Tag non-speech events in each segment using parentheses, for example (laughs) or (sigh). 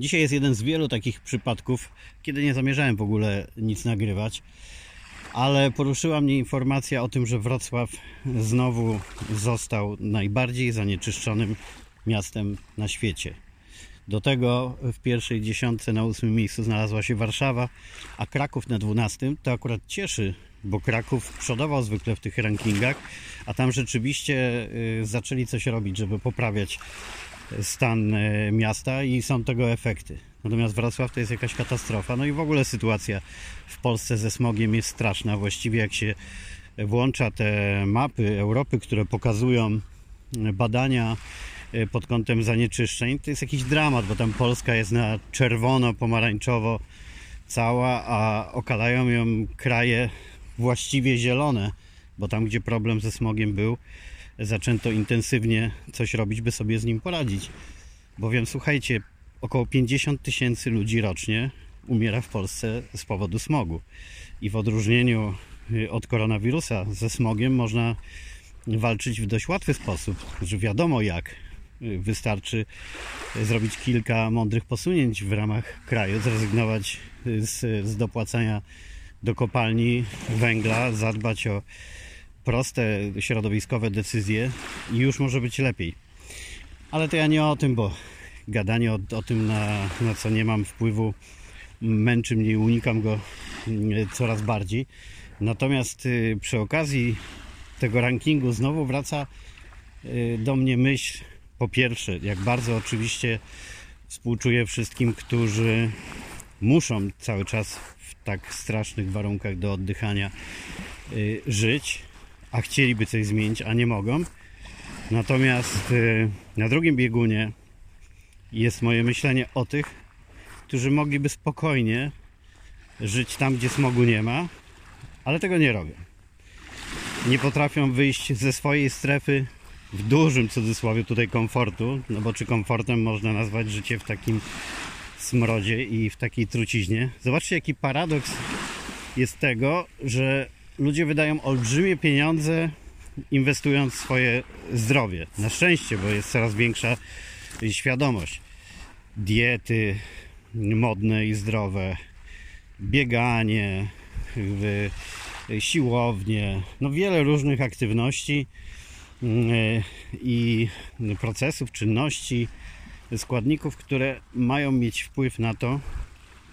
Dzisiaj jest jeden z wielu takich przypadków, kiedy nie zamierzałem w ogóle nic nagrywać, ale poruszyła mnie informacja o tym, że Wrocław znowu został najbardziej zanieczyszczonym miastem na świecie. Do tego w pierwszej dziesiątce na ósmym miejscu znalazła się Warszawa, a Kraków na dwunastym. To akurat cieszy, bo Kraków przodował zwykle w tych rankingach, a tam rzeczywiście y, zaczęli coś robić, żeby poprawiać stan y, miasta i są tego efekty. Natomiast Wrocław to jest jakaś katastrofa. No i w ogóle sytuacja w Polsce ze smogiem jest straszna. Właściwie jak się włącza te mapy Europy, które pokazują badania y, pod kątem zanieczyszczeń, to jest jakiś dramat, bo tam Polska jest na czerwono, pomarańczowo cała, a okalają ją kraje właściwie zielone, bo tam, gdzie problem ze smogiem był, zaczęto intensywnie coś robić, by sobie z nim poradzić. Bowiem, słuchajcie, około 50 tysięcy ludzi rocznie umiera w Polsce z powodu smogu. I w odróżnieniu y, od koronawirusa ze smogiem można walczyć w dość łatwy sposób, że wiadomo jak. Y, Wystarczy zrobić kilka mądrych posunięć w ramach kraju, zrezygnować z, z dopłacania do kopalni węgla, zadbać o proste środowiskowe decyzje i już może być lepiej. Ale to ja nie o tym, bo gadanie o, o tym, na, na co nie mam wpływu, męczy mnie i unikam go mm, coraz bardziej. Natomiast y, przy okazji tego rankingu znowu wraca y, do mnie myśl, po pierwsze, jak bardzo oczywiście współczuję wszystkim, którzy muszą cały czas w tak strasznych warunkach do oddychania y, żyć, a chcieliby coś zmienić, a nie mogą. Natomiast y, na drugim biegunie jest moje myślenie o tych, którzy mogliby spokojnie żyć tam, gdzie smogu nie ma, ale tego nie robią. Nie potrafią wyjść ze swojej strefy w dużym cudzysłowie tutaj komfortu, no bo czy komfortem można nazwać życie w takim smrodzie i w takiej truciźnie. Zobaczcie, jaki paradoks jest tego, że ludzie wydają olbrzymie pieniądze inwestując w swoje zdrowie. Na szczęście, bo jest coraz większa świadomość. Diety modne i zdrowe, bieganie, siłownie, no wiele różnych aktywności mm, i procesów, czynności, składników, które mają mieć wpływ na to,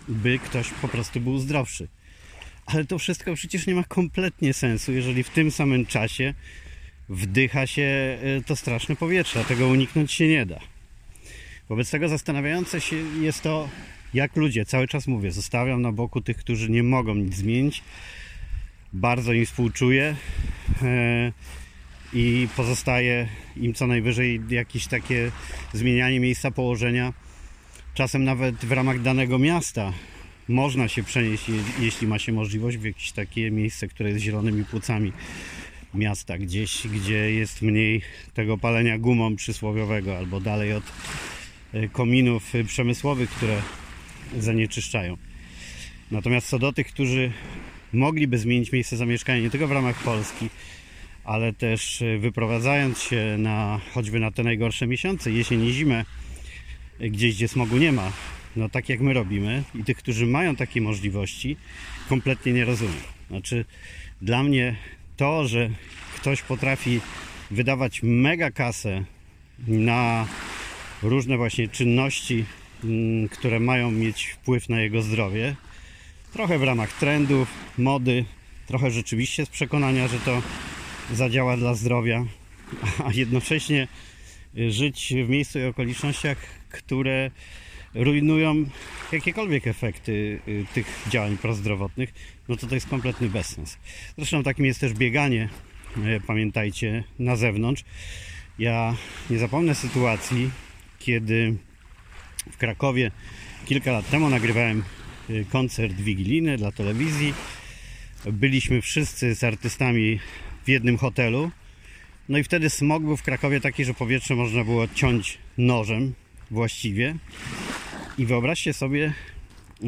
by ktoś po prostu był zdrowszy. Ale to wszystko przecież nie ma kompletnie sensu, jeżeli w tym samym czasie wdycha się e, to straszne powietrze, a tego uniknąć się nie da. Wobec tego zastanawiające się jest to, jak ludzie, cały czas mówię, zostawiam na boku tych, którzy nie mogą nic zmienić. Bardzo im współczuję e, i pozostaje im co najwyżej jakieś takie zmienianie miejsca położenia. Czasem nawet w ramach danego miasta można się przenieść, jeśli ma się możliwość, w jakieś takie miejsce, które jest zielonymi płucami miasta, gdzieś, gdzie jest mniej tego palenia gumą przysłowiowego, albo dalej od e, kominów przemysłowych, które zanieczyszczają. Natomiast co do tych, którzy mogliby zmienić miejsce zamieszkania nie tylko w ramach Polski, ale też e, wyprowadzając się na choćby na te najgorsze miesiące, jesień i zimę, e, gdzieś gdzie smogu nie ma, no tak jak my robimy i tych, którzy mają takie możliwości, kompletnie nie rozumiem. Znaczy, dla mnie to, że ktoś potrafi wydawać mega kasę na różne właśnie czynności, mm, które mają mieć wpływ na jego zdrowie, trochę w ramach trendów, mody, trochę rzeczywiście z przekonania, że to zadziała dla zdrowia, a jednocześnie żyć w miejscu i okolicznościach, które rujnują jakiekolwiek efekty y, tych działań prozdrowotnych, no to to jest kompletny bezsens. Zresztą takim jest też bieganie, y, pamiętajcie, na zewnątrz. Ja nie zapomnę sytuacji, kiedy w Krakowie kilka lat temu nagrywałem y, koncert wigilijny dla telewizji. Byliśmy wszyscy z artystami w jednym hotelu. No i wtedy smog był w Krakowie taki, że powietrze można było ciąć nożem właściwie. I wyobraźcie sobie,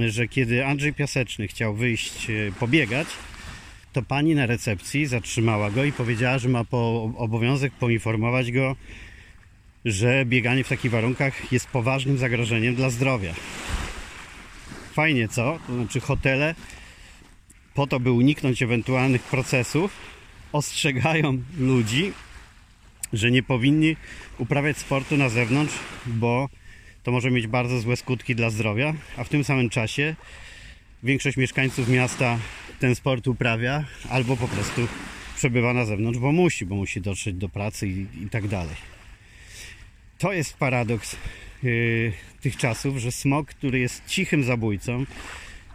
że kiedy Andrzej Piaseczny chciał wyjść e, pobiegać, to pani na recepcji zatrzymała go i powiedziała, że ma po obowiązek poinformować go, że bieganie w takich warunkach jest poważnym zagrożeniem dla zdrowia. Fajnie, co? To znaczy hotele po to, by uniknąć ewentualnych procesów, ostrzegają ludzi, że nie powinni uprawiać sportu na zewnątrz, bo to może mieć bardzo złe skutki dla zdrowia, a w tym samym czasie większość mieszkańców miasta ten sport uprawia albo po prostu przebywa na zewnątrz, bo musi, bo musi dotrzeć do pracy i, i tak dalej. To jest paradoks yy, tych czasów, że smog, który jest cichym zabójcą,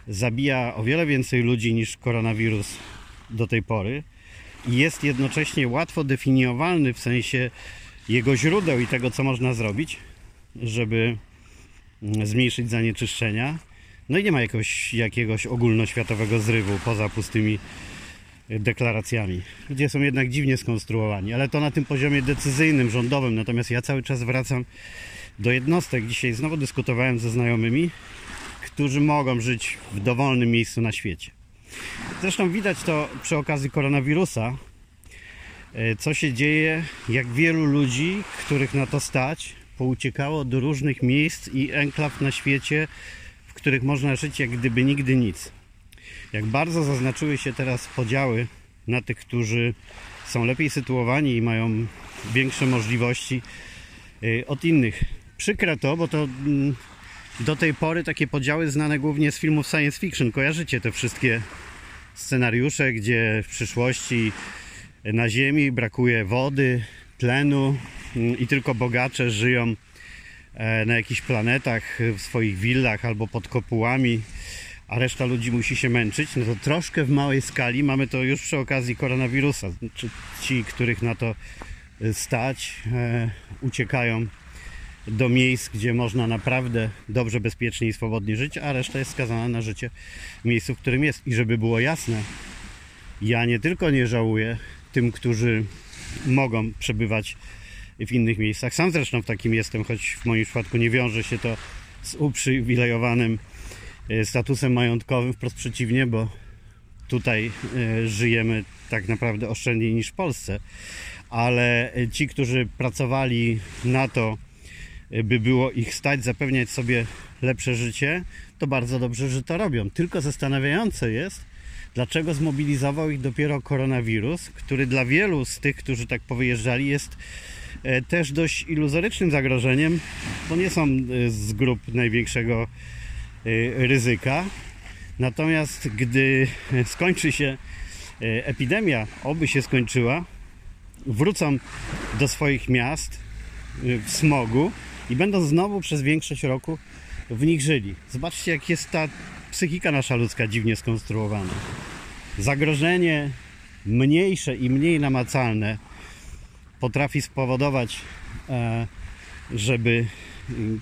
zabija o wiele więcej ludzi niż koronawirus do tej pory i jest jednocześnie łatwo definiowalny w sensie jego źródeł i tego, co można zrobić, żeby mm, zmniejszyć zanieczyszczenia. No i nie ma jakiegoś, jakiegoś ogólnoświatowego zrywu poza pustymi deklaracjami. Ludzie są jednak dziwnie skonstruowani, ale to na tym poziomie decyzyjnym, rządowym. Natomiast ja cały czas wracam do jednostek. Dzisiaj znowu dyskutowałem ze znajomymi, którzy mogą żyć w dowolnym miejscu na świecie. Zresztą widać to przy okazji koronawirusa, e, co się dzieje, jak wielu ludzi, których na to stać, pouciekało do różnych miejsc i enklaw na świecie, w których można żyć jak gdyby nigdy nic. Jak bardzo zaznaczyły się teraz podziały na tych, którzy są lepiej sytuowani i mają większe możliwości e, od innych. Przykre to, bo to mm, do tej pory takie podziały znane głównie z filmów science fiction. Kojarzycie te wszystkie scenariusze, gdzie w przyszłości na Ziemi brakuje wody, tlenu mm, i tylko bogacze żyją e, na jakichś planetach w swoich willach albo pod kopułami, a reszta ludzi musi się męczyć. No to troszkę w małej skali mamy to już przy okazji koronawirusa. Ci, których na to stać, e, uciekają do miejsc, gdzie można naprawdę dobrze, bezpiecznie i swobodnie żyć, a reszta jest skazana na życie w miejscu, w którym jest. I żeby było jasne, ja nie tylko nie żałuję tym, którzy mogą przebywać w innych miejscach. Sam zresztą w takim jestem, choć w moim przypadku nie wiąże się to z uprzywilejowanym e, statusem majątkowym, wprost przeciwnie, bo tutaj e, żyjemy tak naprawdę oszczędniej niż w Polsce. Ale ci, którzy pracowali na to, by było ich stać, zapewniać sobie lepsze życie, to bardzo dobrze, że to robią. Tylko zastanawiające jest, dlaczego zmobilizował ich dopiero koronawirus, który dla wielu z tych, którzy tak powyjeżdżali, jest e, też dość iluzorycznym zagrożeniem, bo nie są e, z grup największego e, ryzyka. Natomiast gdy skończy się epidemia, oby się skończyła, wrócą do swoich miast w smogu, i będą znowu przez większość roku w nich żyli. Zobaczcie, jak jest ta psychika nasza ludzka dziwnie skonstruowana. Zagrożenie mniejsze i mniej namacalne potrafi spowodować, e, żeby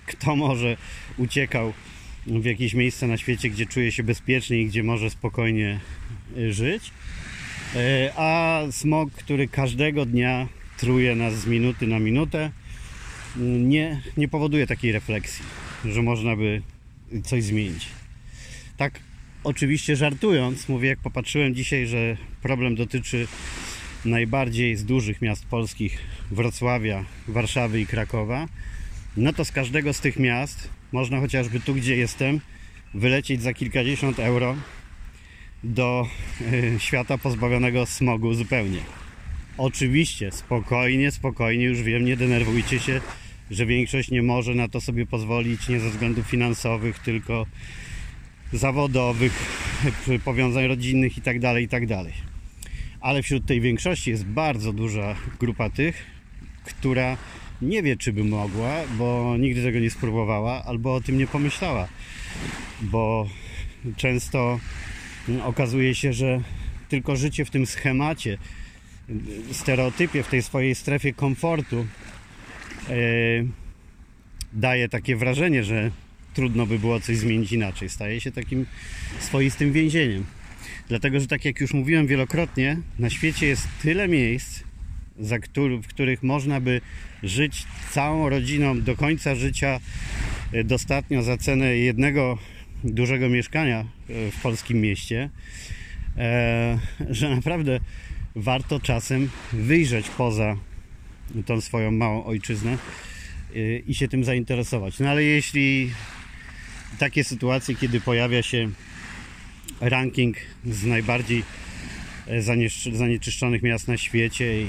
kto może uciekał w jakieś miejsce na świecie, gdzie czuje się bezpiecznie i gdzie może spokojnie e, żyć. E, a smog, który każdego dnia truje nas z minuty na minutę, nie, nie powoduje takiej refleksji, że można by coś zmienić. Tak, oczywiście żartując, mówię, jak popatrzyłem dzisiaj, że problem dotyczy najbardziej z dużych miast polskich Wrocławia, Warszawy i Krakowa, no to z każdego z tych miast można chociażby tu, gdzie jestem, wylecieć za kilkadziesiąt euro do y, świata pozbawionego smogu zupełnie. Oczywiście, spokojnie, spokojnie, już wiem, nie denerwujcie się, że większość nie może na to sobie pozwolić nie ze względów finansowych, tylko zawodowych, powiązań rodzinnych itd., tak itd. Tak Ale wśród tej większości jest bardzo duża grupa tych, która nie wie, czy by mogła, bo nigdy tego nie spróbowała, albo o tym nie pomyślała. Bo często okazuje się, że tylko życie w tym schemacie, stereotypie, w tej swojej strefie komfortu E, daje takie wrażenie, że trudno by było coś zmienić inaczej. Staje się takim swoistym więzieniem. Dlatego, że tak jak już mówiłem wielokrotnie, na świecie jest tyle miejsc, w których można by żyć całą rodziną do końca życia e, dostatnio za cenę jednego dużego mieszkania e, w polskim mieście, że naprawdę warto czasem wyjrzeć poza tą swoją małą ojczyznę i się tym zainteresować. No ale jeśli takie sytuacje, kiedy pojawia się ranking z najbardziej e, zanieczyszczonych miast na świecie i,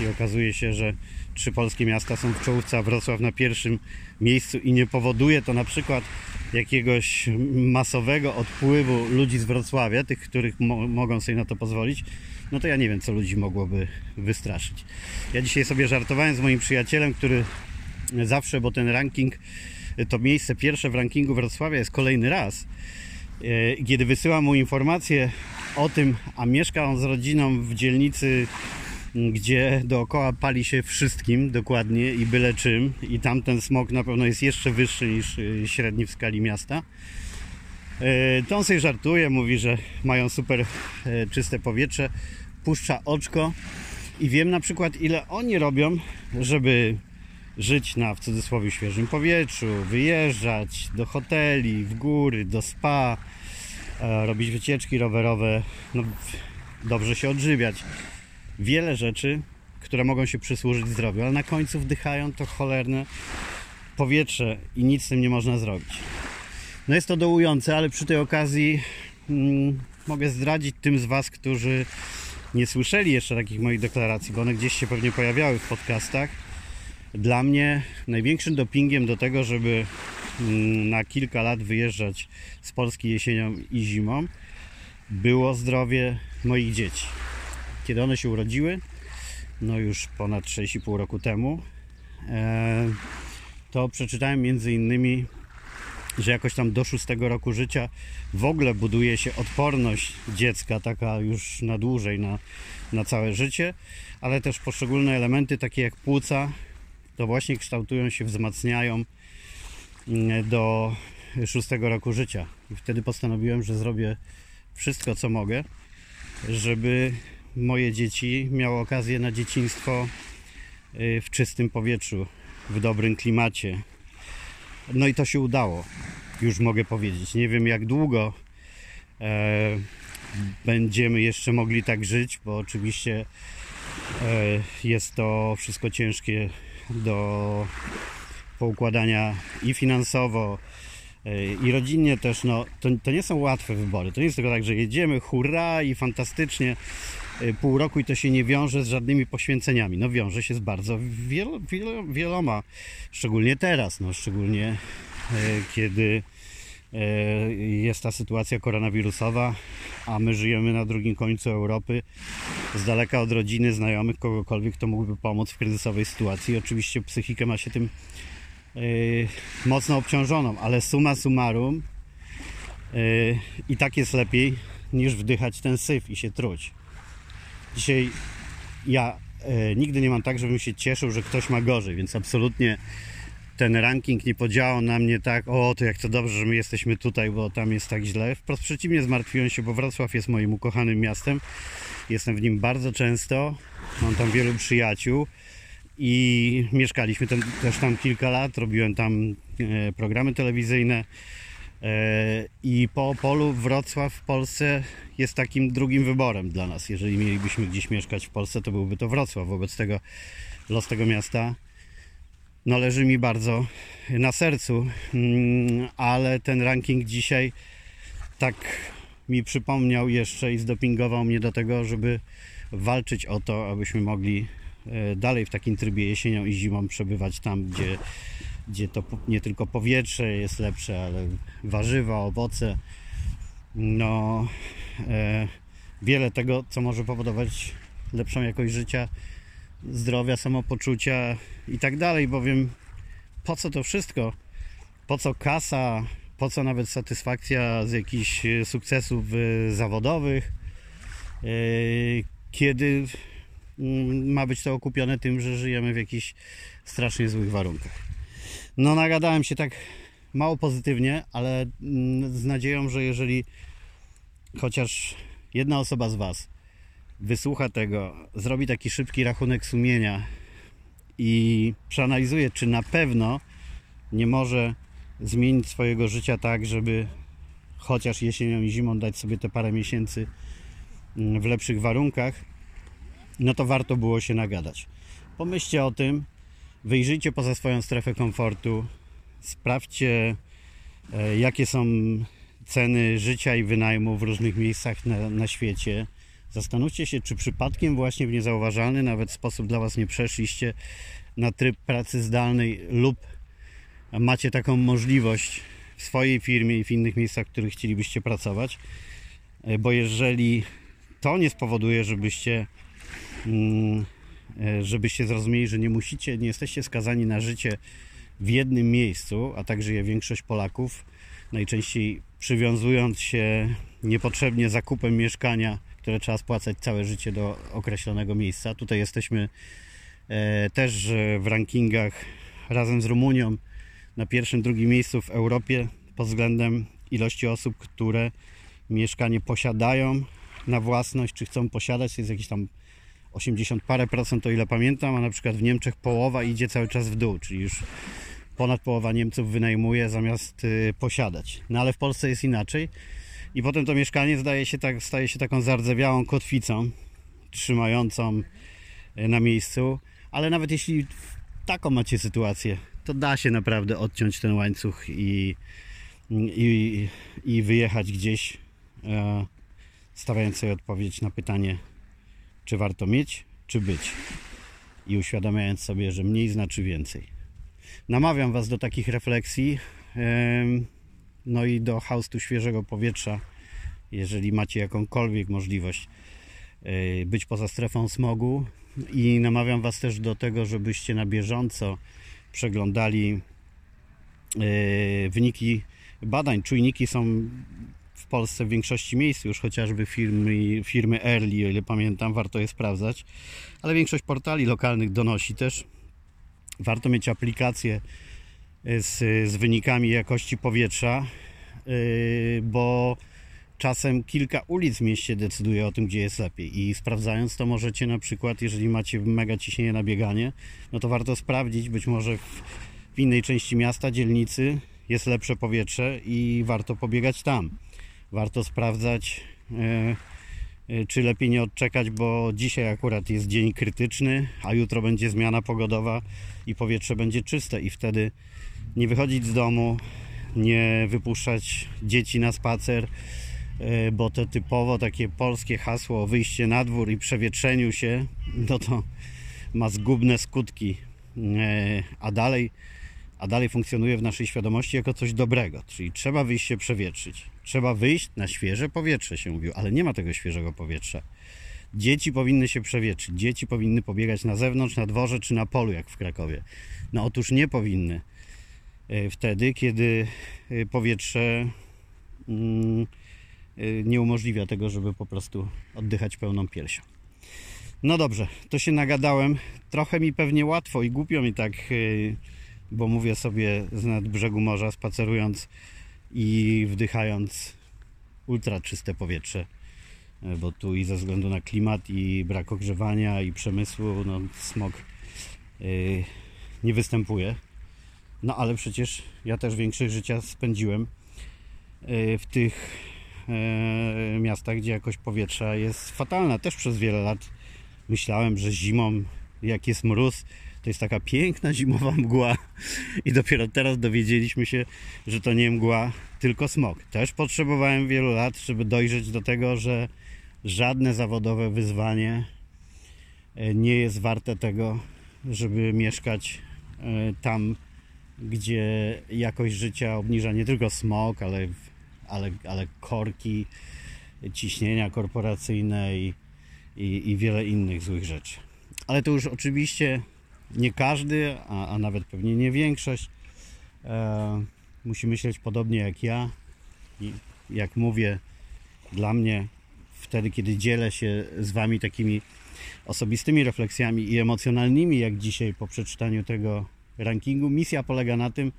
i okazuje się, że trzy polskie miasta są w czołówce, a Wrocław na pierwszym miejscu i nie powoduje to na przykład jakiegoś masowego odpływu ludzi z Wrocławia, tych, których mo mogą sobie na to pozwolić, no to ja nie wiem, co ludzi mogłoby wystraszyć. Ja dzisiaj sobie żartowałem z moim przyjacielem, który zawsze, bo ten ranking, to miejsce pierwsze w rankingu Wrocławia jest kolejny raz. E, kiedy wysyłam mu informację o tym, a mieszka on z rodziną w dzielnicy gdzie dookoła pali się wszystkim dokładnie i byle czym i tam ten smog na pewno jest jeszcze wyższy niż y, średni w skali miasta e, to on sobie żartuje, mówi, że mają super e, czyste powietrze puszcza oczko i wiem na przykład ile oni robią, żeby żyć na w cudzysłowie świeżym powietrzu, wyjeżdżać do hoteli, w góry, do spa, e, robić wycieczki rowerowe, no, dobrze się odżywiać wiele rzeczy, które mogą się przysłużyć zdrowiu, ale na końcu wdychają to cholerne powietrze i nic z tym nie można zrobić. No jest to dołujące, ale przy tej okazji mm, mogę zdradzić tym z Was, którzy nie słyszeli jeszcze takich moich deklaracji, bo one gdzieś się pewnie pojawiały w podcastach. Dla mnie największym dopingiem do tego, żeby mm, na kilka lat wyjeżdżać z Polski jesienią i zimą, było zdrowie moich dzieci. Kiedy one się urodziły, no już ponad 6,5 roku temu, e, to przeczytałem między innymi, że jakoś tam do 6 roku życia w ogóle buduje się odporność dziecka, taka już na dłużej, na, na całe życie, ale też poszczególne elementy, takie jak płuca, to właśnie kształtują się, wzmacniają mm, do 6 roku życia. I wtedy postanowiłem, że zrobię wszystko, co mogę, żeby moje dzieci miały okazję na dzieciństwo y, w czystym powietrzu, w dobrym klimacie. No i to się udało, już mogę powiedzieć. Nie wiem jak długo e, będziemy jeszcze mogli tak żyć, bo oczywiście e, jest to wszystko ciężkie do poukładania i finansowo, i rodzinnie też, no, to, to nie są łatwe wybory. To nie jest tylko tak, że jedziemy, hurra i fantastycznie y, pół roku i to się nie wiąże z żadnymi poświęceniami. No wiąże się z bardzo wielo, wielo, wieloma, szczególnie teraz, no, szczególnie e, kiedy e, jest ta sytuacja koronawirusowa, a my żyjemy na drugim końcu Europy, z daleka od rodziny, znajomych, kogokolwiek, kto mógłby pomóc w kryzysowej sytuacji. Oczywiście psychikę ma się tym yy, mocno obciążoną, ale suma summarum yy, i tak jest lepiej niż wdychać ten syf i się truć. Dzisiaj ja yy, nigdy nie mam tak, żebym się cieszył, że ktoś ma gorzej, więc absolutnie ten ranking nie podziałał na mnie tak, o to jak to dobrze, że my jesteśmy tutaj, bo tam jest tak źle. Wprost przeciwnie, zmartwiłem się, bo Wrocław jest moim ukochanym miastem. Jestem w nim bardzo często, mam tam wielu przyjaciół i mieszkaliśmy tam, też tam kilka lat, robiłem tam e, programy telewizyjne e, i po Opolu Wrocław w Polsce jest takim drugim wyborem dla nas. Jeżeli mielibyśmy gdzieś mieszkać w Polsce, to byłby to Wrocław. Wobec tego los tego miasta no, leży mi bardzo na sercu, mm, ale ten ranking dzisiaj tak mi przypomniał jeszcze i zdopingował mnie do tego, żeby walczyć o to, abyśmy mogli E, dalej w takim trybie jesienią i zimą przebywać tam, gdzie, gdzie to nie tylko powietrze jest lepsze, ale warzywa, owoce. No, e, wiele tego, co może powodować lepszą jakość życia, zdrowia, samopoczucia i tak dalej, bowiem po co to wszystko? Po co kasa? Po co nawet satysfakcja z jakichś sukcesów e, zawodowych? Kiedy Mm, ma być to okupione tym, że żyjemy w jakichś strasznie złych warunkach. No nagadałem się tak mało pozytywnie, ale mm, z nadzieją, że jeżeli chociaż jedna osoba z Was wysłucha tego, zrobi taki szybki rachunek sumienia i przeanalizuje, czy na pewno nie może zmienić swojego życia tak, żeby chociaż jesienią i zimą dać sobie te parę miesięcy mm, w lepszych warunkach, no to warto było się nagadać. Pomyślcie o tym, wyjrzyjcie poza swoją strefę komfortu, sprawdźcie, e, jakie są ceny życia i wynajmu w różnych miejscach na, na świecie. Zastanówcie się, czy przypadkiem właśnie w niezauważalny nawet sposób dla Was nie przeszliście na tryb pracy zdalnej lub macie taką możliwość w swojej firmie i w innych miejscach, w których chcielibyście pracować. E, bo jeżeli to nie spowoduje, żebyście mm, e, żebyście zrozumieli, że nie musicie, nie jesteście skazani na życie w jednym miejscu, a tak żyje większość Polaków, najczęściej przywiązując się niepotrzebnie zakupem mieszkania, które trzeba spłacać całe życie do określonego miejsca. Tutaj jesteśmy e, też w rankingach razem z Rumunią na pierwszym, drugim miejscu w Europie pod względem ilości osób, które mieszkanie posiadają na własność, czy chcą posiadać, jest jakieś tam 80 parę procent, o ile pamiętam, a na przykład w Niemczech połowa idzie cały czas w dół, czyli już ponad połowa Niemców wynajmuje zamiast y, posiadać. No ale w Polsce jest inaczej i potem to mieszkanie zdaje się tak, staje się taką zardzewiałą kotwicą trzymającą y, na miejscu, ale nawet jeśli taką macie sytuację, to da się naprawdę odciąć ten łańcuch i, i, i wyjechać gdzieś, e, stawiając sobie odpowiedź na pytanie, czy warto mieć, czy być. I uświadamiając sobie, że mniej znaczy więcej. Namawiam Was do takich refleksji, no i do haustu świeżego powietrza, jeżeli macie jakąkolwiek możliwość e, być poza strefą smogu. I namawiam Was też do tego, żebyście na bieżąco przeglądali e, wyniki badań. Czujniki są w Polsce w większości miejsc, już chociażby firmy, firmy Early, o ile pamiętam, warto je sprawdzać, ale większość portali lokalnych donosi też. Warto mieć aplikację z, z wynikami jakości powietrza, e, bo czasem kilka ulic w mieście decyduje o tym, gdzie jest lepiej. I sprawdzając to możecie na przykład, jeżeli macie mega ciśnienie na bieganie, no to warto sprawdzić, być może w, w innej części miasta, dzielnicy jest lepsze powietrze i warto pobiegać tam. Warto sprawdzać, e, czy lepiej nie odczekać, bo dzisiaj akurat jest dzień krytyczny, a jutro będzie zmiana pogodowa i powietrze będzie czyste i wtedy nie wychodzić z domu, nie wypuszczać dzieci na spacer, E, bo to typowo takie polskie hasło wyjście na dwór i przewietrzeniu się, no to ma zgubne skutki, e, a dalej, a dalej funkcjonuje w naszej świadomości jako coś dobrego, czyli trzeba wyjść się przewietrzyć, trzeba wyjść na świeże powietrze się mówił, ale nie ma tego świeżego powietrza. Dzieci powinny się przewietrzyć, dzieci powinny pobiegać na zewnątrz, na dworze czy na polu, jak w Krakowie. No otóż nie powinny e, wtedy, kiedy powietrze mm, Y, nie umożliwia tego, żeby po prostu oddychać pełną piersią. No dobrze, to się nagadałem. Trochę mi pewnie łatwo i głupio mi tak, bo mówię sobie z nad brzegu morza, spacerując i wdychając ultra czyste powietrze, y, bo tu i ze względu na klimat i brak ogrzewania i przemysłu, no smog nie występuje. No ale przecież ja też większość życia spędziłem w tych E, miastach, gdzie jakość powietrza jest fatalna. Też przez wiele lat myślałem, że zimą, jak jest mróz, to jest taka piękna zimowa (laughs) mgła i dopiero teraz dowiedzieliśmy się, że to nie mgła, tylko smog. Też potrzebowałem wielu lat, żeby dojrzeć do tego, że żadne zawodowe wyzwanie e, nie jest warte tego, żeby mieszkać e, tam, gdzie jakość życia obniża nie tylko smog, ale ale, ale korki, ciśnienia korporacyjne i, i, i wiele innych złych rzeczy. Ale to już oczywiście nie każdy, a, a nawet pewnie nie większość e, musi myśleć podobnie jak ja. I jak mówię, dla mnie wtedy, kiedy dzielę się z Wami takimi osobistymi refleksjami i emocjonalnymi, jak dzisiaj po przeczytaniu tego rankingu, misja polega na tym,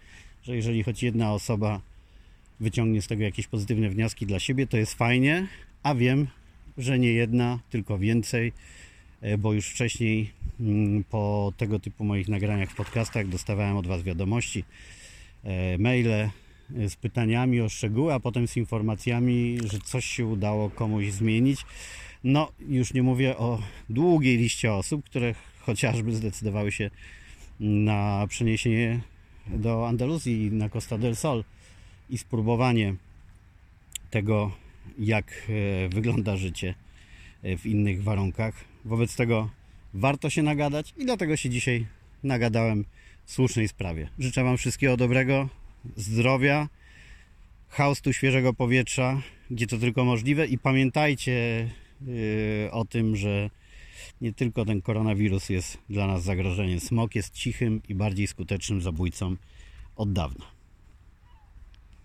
że jeżeli choć jedna osoba wyciągnie z tego jakieś pozytywne wnioski dla siebie, to jest fajnie, a wiem, że nie jedna, tylko więcej, bo już wcześniej mm, po tego typu moich nagraniach w podcastach dostawałem od Was wiadomości, e, maile e, z pytaniami o szczegóły, a potem z informacjami, że coś się udało komuś zmienić. No, już nie mówię o długiej liście osób, które chociażby zdecydowały się na przeniesienie do Andaluzji, na Costa del Sol i spróbowanie tego, jak e, wygląda życie e, w innych warunkach. Wobec tego warto się nagadać i dlatego się dzisiaj nagadałem w słusznej sprawie. Życzę Wam wszystkiego dobrego, zdrowia, haustu świeżego powietrza, gdzie to tylko możliwe i pamiętajcie yy, o tym, że nie tylko ten koronawirus jest dla nas zagrożeniem. Smok jest cichym i bardziej skutecznym zabójcą od dawna.